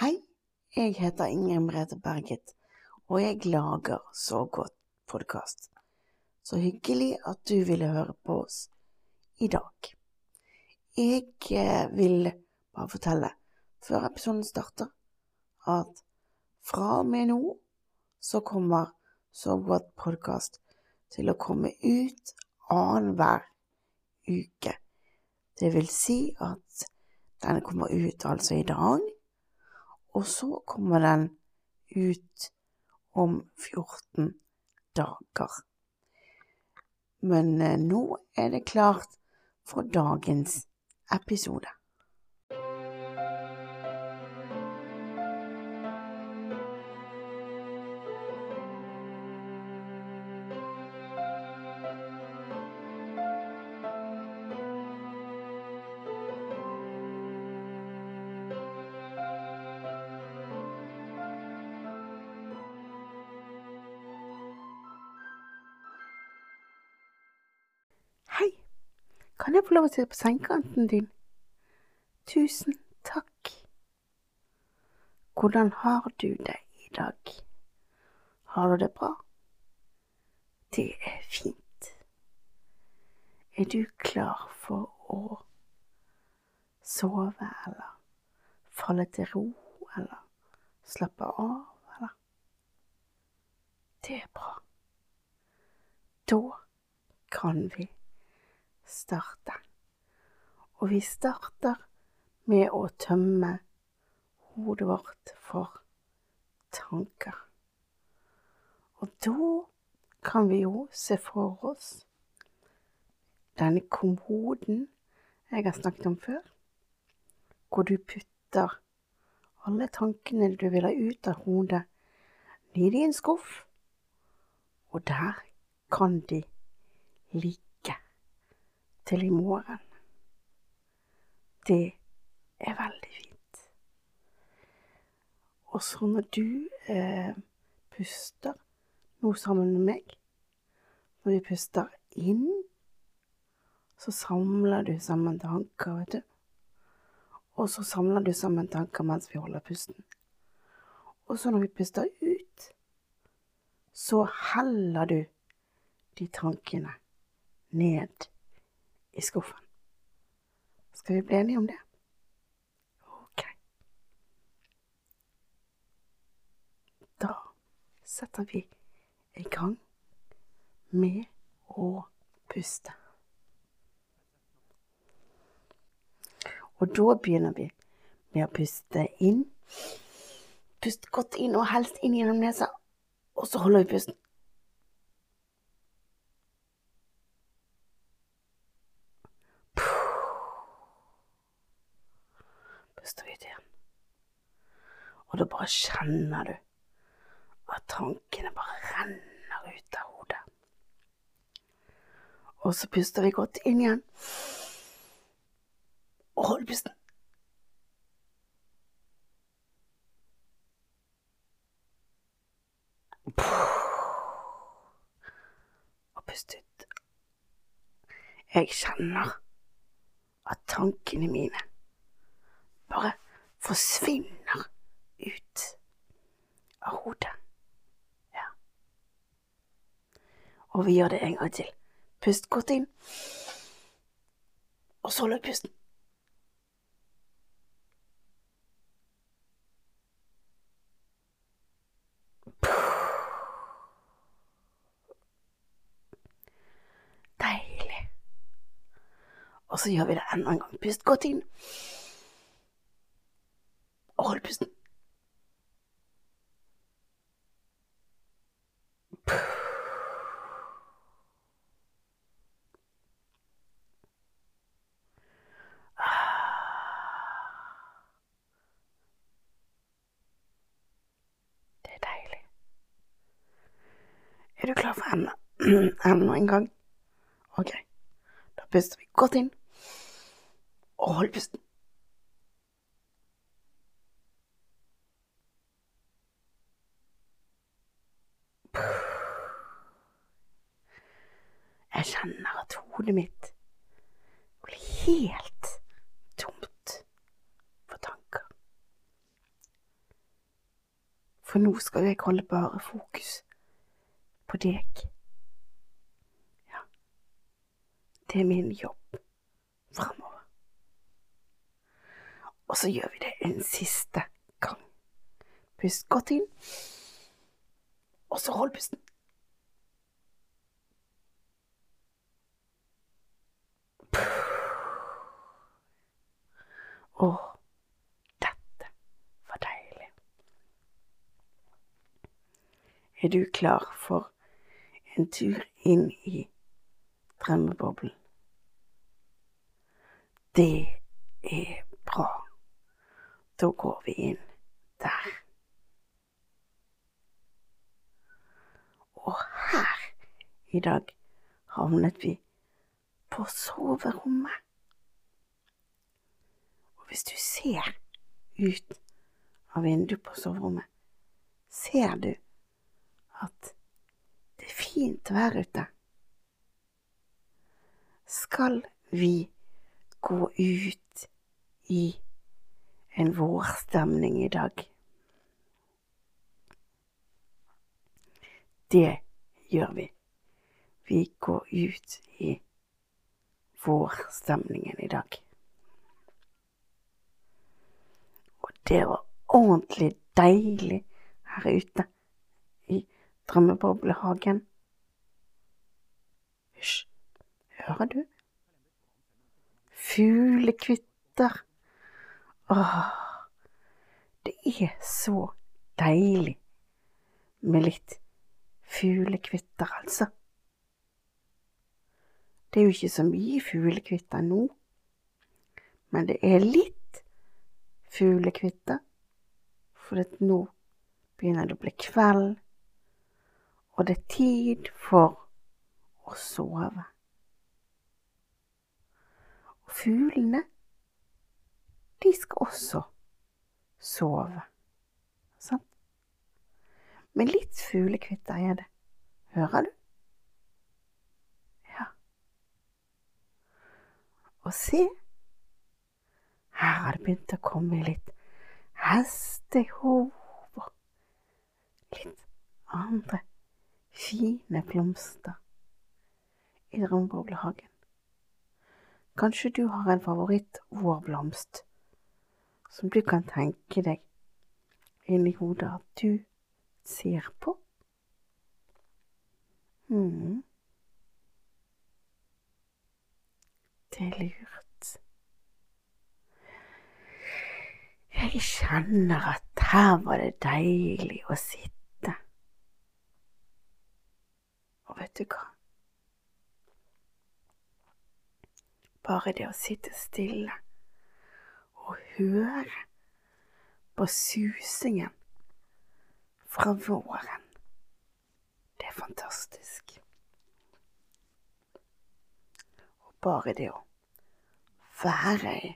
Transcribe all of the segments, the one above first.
Hei, jeg heter Ingrid Merete Berget, og jeg lager Så godt podkast. Så hyggelig at du ville høre på oss i dag. Jeg eh, vil bare fortelle, før episoden starter, at fra og med nå så kommer Så godt podkast til å komme ut annenhver uke. Det vil si at den kommer ut altså i dag, og så kommer den ut om 14 dager. Men eh, nå er det klart for dagens episode. Lov å sitte på sengekanten din? Tusen takk. Hvordan har du det i dag? Har du det bra? Det er fint. Er du klar for å sove eller falle til ro eller slappe av, eller? Det er bra. Da kan vi starte. Og vi starter med å tømme hodet vårt for tanker. Og da kan vi jo se for oss denne kommoden jeg har snakket om før, hvor du putter alle tankene du vil ha ut av hodet, ned i en skuff, og der kan de ligge til i morgen. Det er veldig fint. Og så når du eh, puster noe sammen med meg, når vi puster inn, så samler du sammen tanker, vet du. Og så samler du sammen tanker mens vi holder pusten. Og så når vi puster ut, så heller du de tankene ned i skuffen. Skal vi bli enige om det? Ok. Da setter vi i gang med å puste. Og da begynner vi med å puste inn. Pust godt inn, og helst inn gjennom nesa. Og så holder vi pusten. puster vi ut igjen. Og da bare kjenner du at tankene bare renner ut av hodet. Og så puster vi godt inn igjen. Og hold pusten. Og pust ut. Jeg kjenner at tankene mine bare forsvinner ut av hodet. Ja. Og vi gjør det en gang til. Pust godt inn, og så løp pusten. Deilig. Og så gjør vi det enda en gang. Pust godt inn. Og hold pusten. Det er deilig. Er du klar for enda, enda en gang? Ok, da puster vi godt inn, og hold pusten. Jeg kjenner at hodet mitt blir helt tomt for tanker. For nå skal jeg holde bare fokus på deg. Ja, er min jobb framover. Og så gjør vi det en siste gang. Pust godt inn, og så hold pusten. Å, dette var deilig. Er du klar for en tur inn i drømmeboblen? Det er bra. Da går vi inn der. Og her i dag havnet vi på soverommet. Og hvis du ser ut av vinduet på soverommet, ser du at det er fint vær ute. Skal vi gå ut i en vårstemning i dag? Det gjør vi. Vi går ut i vårstemningen i dag. Og det var ordentlig deilig her ute i drømmeboblehagen. Hysj, hører du? Fuglekvitter. Åh, det er så deilig med litt fuglekvitter, altså. Det er jo ikke så mye fuglekvitter nå, men det er litt fuglekvitter, for nå begynner det å bli kveld, og det er tid for å sove. Og fuglene, de skal også sove, sant? Men litt fuglekvitter er det, hører du? Ja. Og se, her har det begynt å komme litt hestehov litt andre fine blomster i drømmeboblehagen. Kanskje du har en favoritt-vårblomst som du kan tenke deg inni hodet at du ser på? mm. Det er lurt. Jeg kjenner at her var det deilig å sitte. Og vet du hva? Bare det å sitte stille og høre på susingen fra våren, det er fantastisk. Og bare det å være i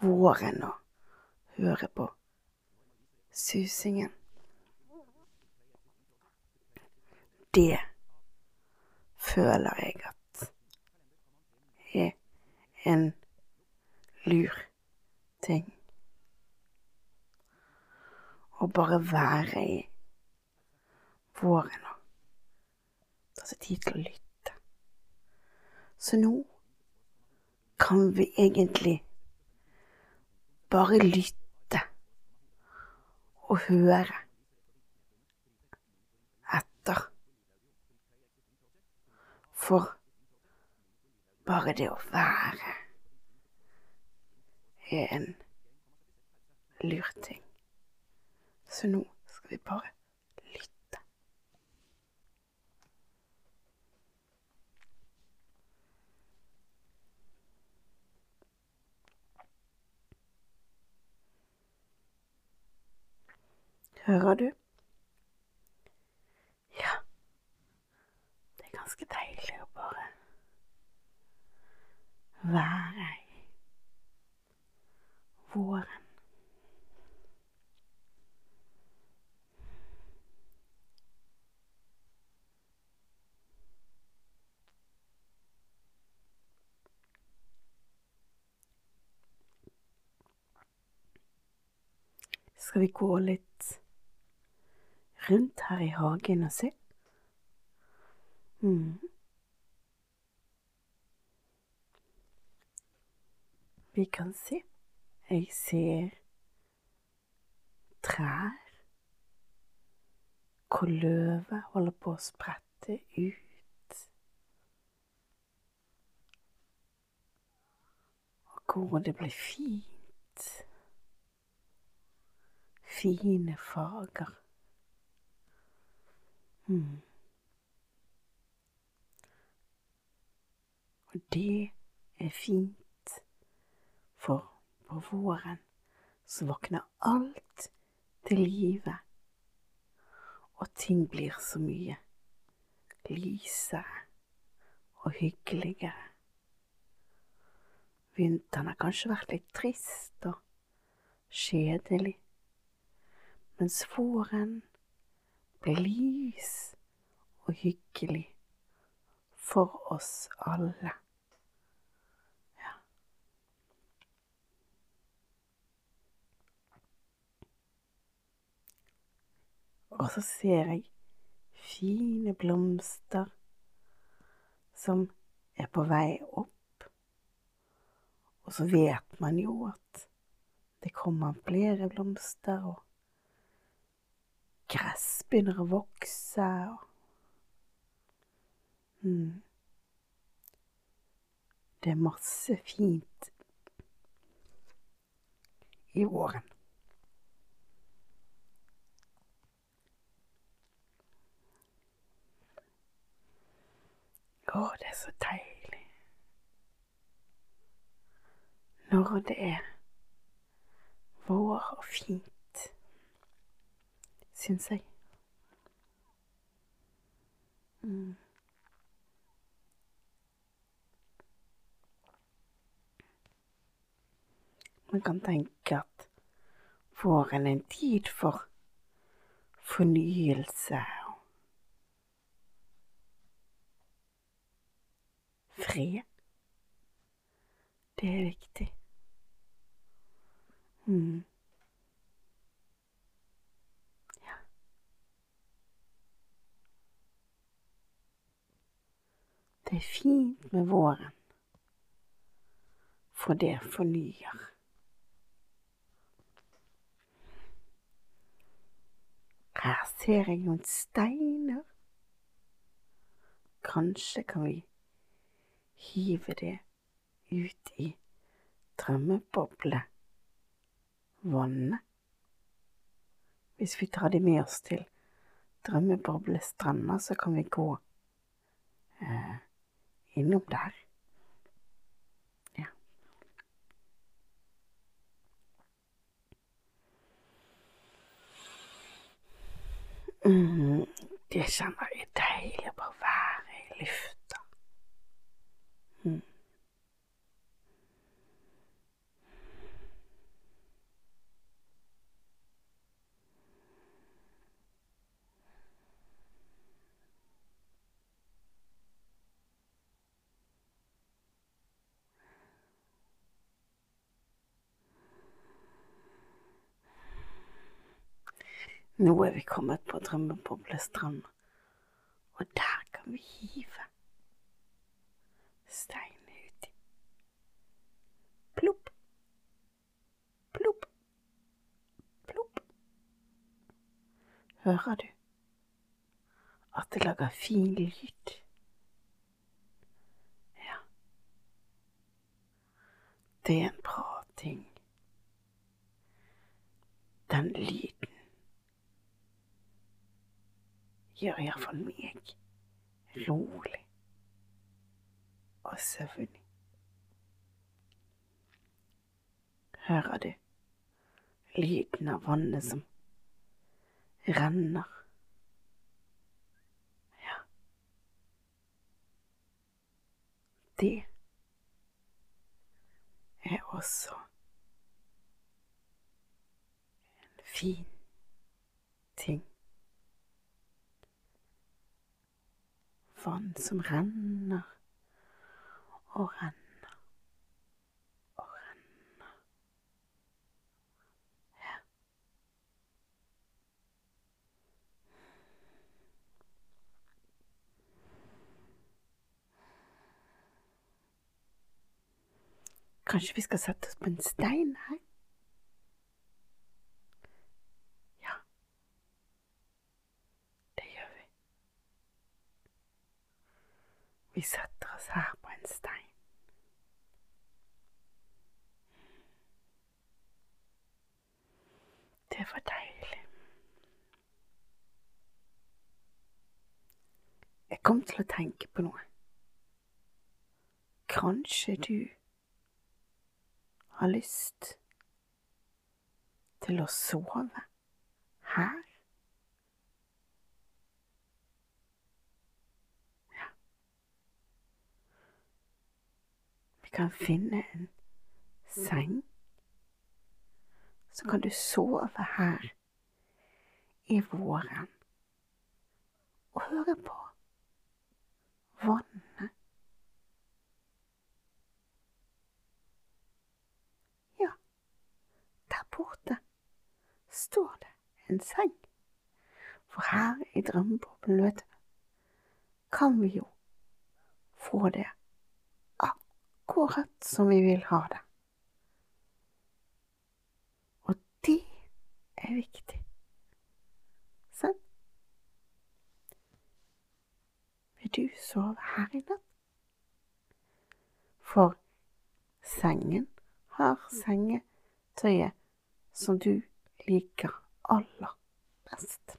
våren og høre på susingen Det føler jeg at en lur ting. Å bare være i våren og ta seg tid til å lytte. Så nå kan vi egentlig bare lytte og høre etter. For bare det å være er en lur ting. Så nå skal vi bare lytte. Hører du? Ja, det er ganske deilig å bare være i våren. Skal vi gå litt rundt her i hagen og se. Mm. Vi kan se. Jeg ser trær hvor løvet holder på å sprette ut. Og hvor det blir fint. Fine farger. Mm. Og det er fint, for på våren så våkner alt til live, og ting blir så mye lysere og hyggeligere. Vinteren har kanskje vært litt trist og kjedelig, mens våren blir lys og hyggelig for oss alle. Og så ser jeg fine blomster som er på vei opp. Og så vet man jo at det kommer flere blomster, og gress begynner å vokse. og mm. Det er masse fint i våren. Å, det er så deilig når det er vår og fint, syns jeg. Mm. Man kan tenke at våren er en tid for fornyelse fred. Det er viktig. Mm. Ja. Det er fint med våren, for det fornyer. Her ser jeg noen steiner. Kanskje kan vi hive det ut i drømmeboblevannet. Hvis vi tar det med oss til drømmeboblestranda, så kan vi gå eh, innom der. Ja. Mm, det kjenner jeg deilig å bare være i lufta. Mm. Nå er vi kommet på Drømmeboblestrand, og der kan vi hive steinen uti. Plopp, plopp, plopp. Hører du at det lager fin lyd? Ja. Det er en bra ting. Den lyden gjør iallfall meg rolig og søvnig. Hører du lyden av vannet som renner? Ja. Det er også en fin vann som renner og renner og renner. Ja. Kanskje vi skal sette oss på en stein her? Vi setter oss her på en stein. Det var deilig. Jeg kom til å tenke på noe. Kanskje du har lyst til å sove her? Ja. Kan finne en seng, så kan du sove her i våren og høre på vannet. Ja, der borte står det en seng. For her i drømmeboblen, vet du, kan vi jo få det akkurat som vi vil ha det. Og det er viktig. Sånn. Vil du sove her i natt? For sengen har sengetøyet som du liker aller best.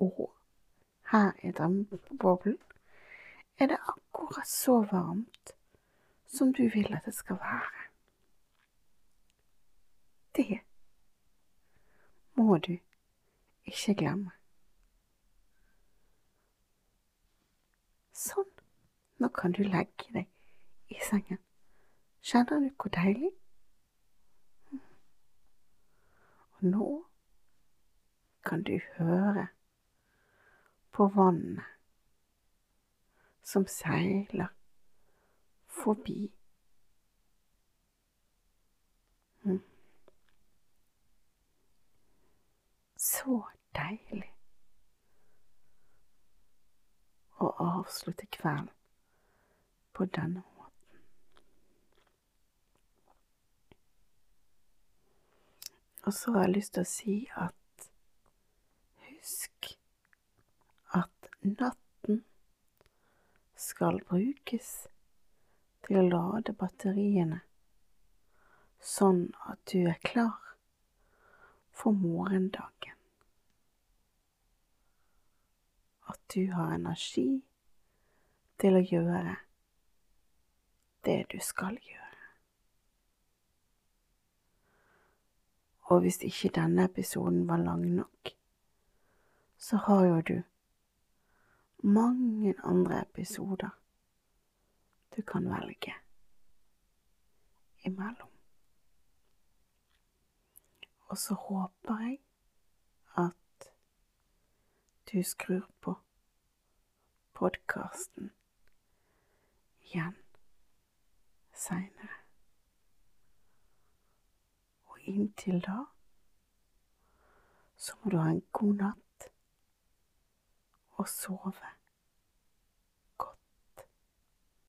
Og her i drømmeboblen er det akkurat så varmt som du vil at det skal være. Det må du ikke glemme. Sånn, nå kan du legge deg i sengen. Kjenner du hvor deilig? Og nå kan du høre på vannet som seiler forbi. Mm. Så deilig å avslutte kvelden på denne måten. Og så har jeg lyst til å si at husk at natten skal brukes til å lade batteriene, sånn at du er klar for morgendagen. At du har energi til å gjøre det du skal gjøre. Og hvis ikke denne episoden var lang nok, så har jo du mange andre episoder du kan velge imellom. Og så håper jeg at du skrur på podkasten igjen seinere. Og inntil da så må du ha en god natt og sove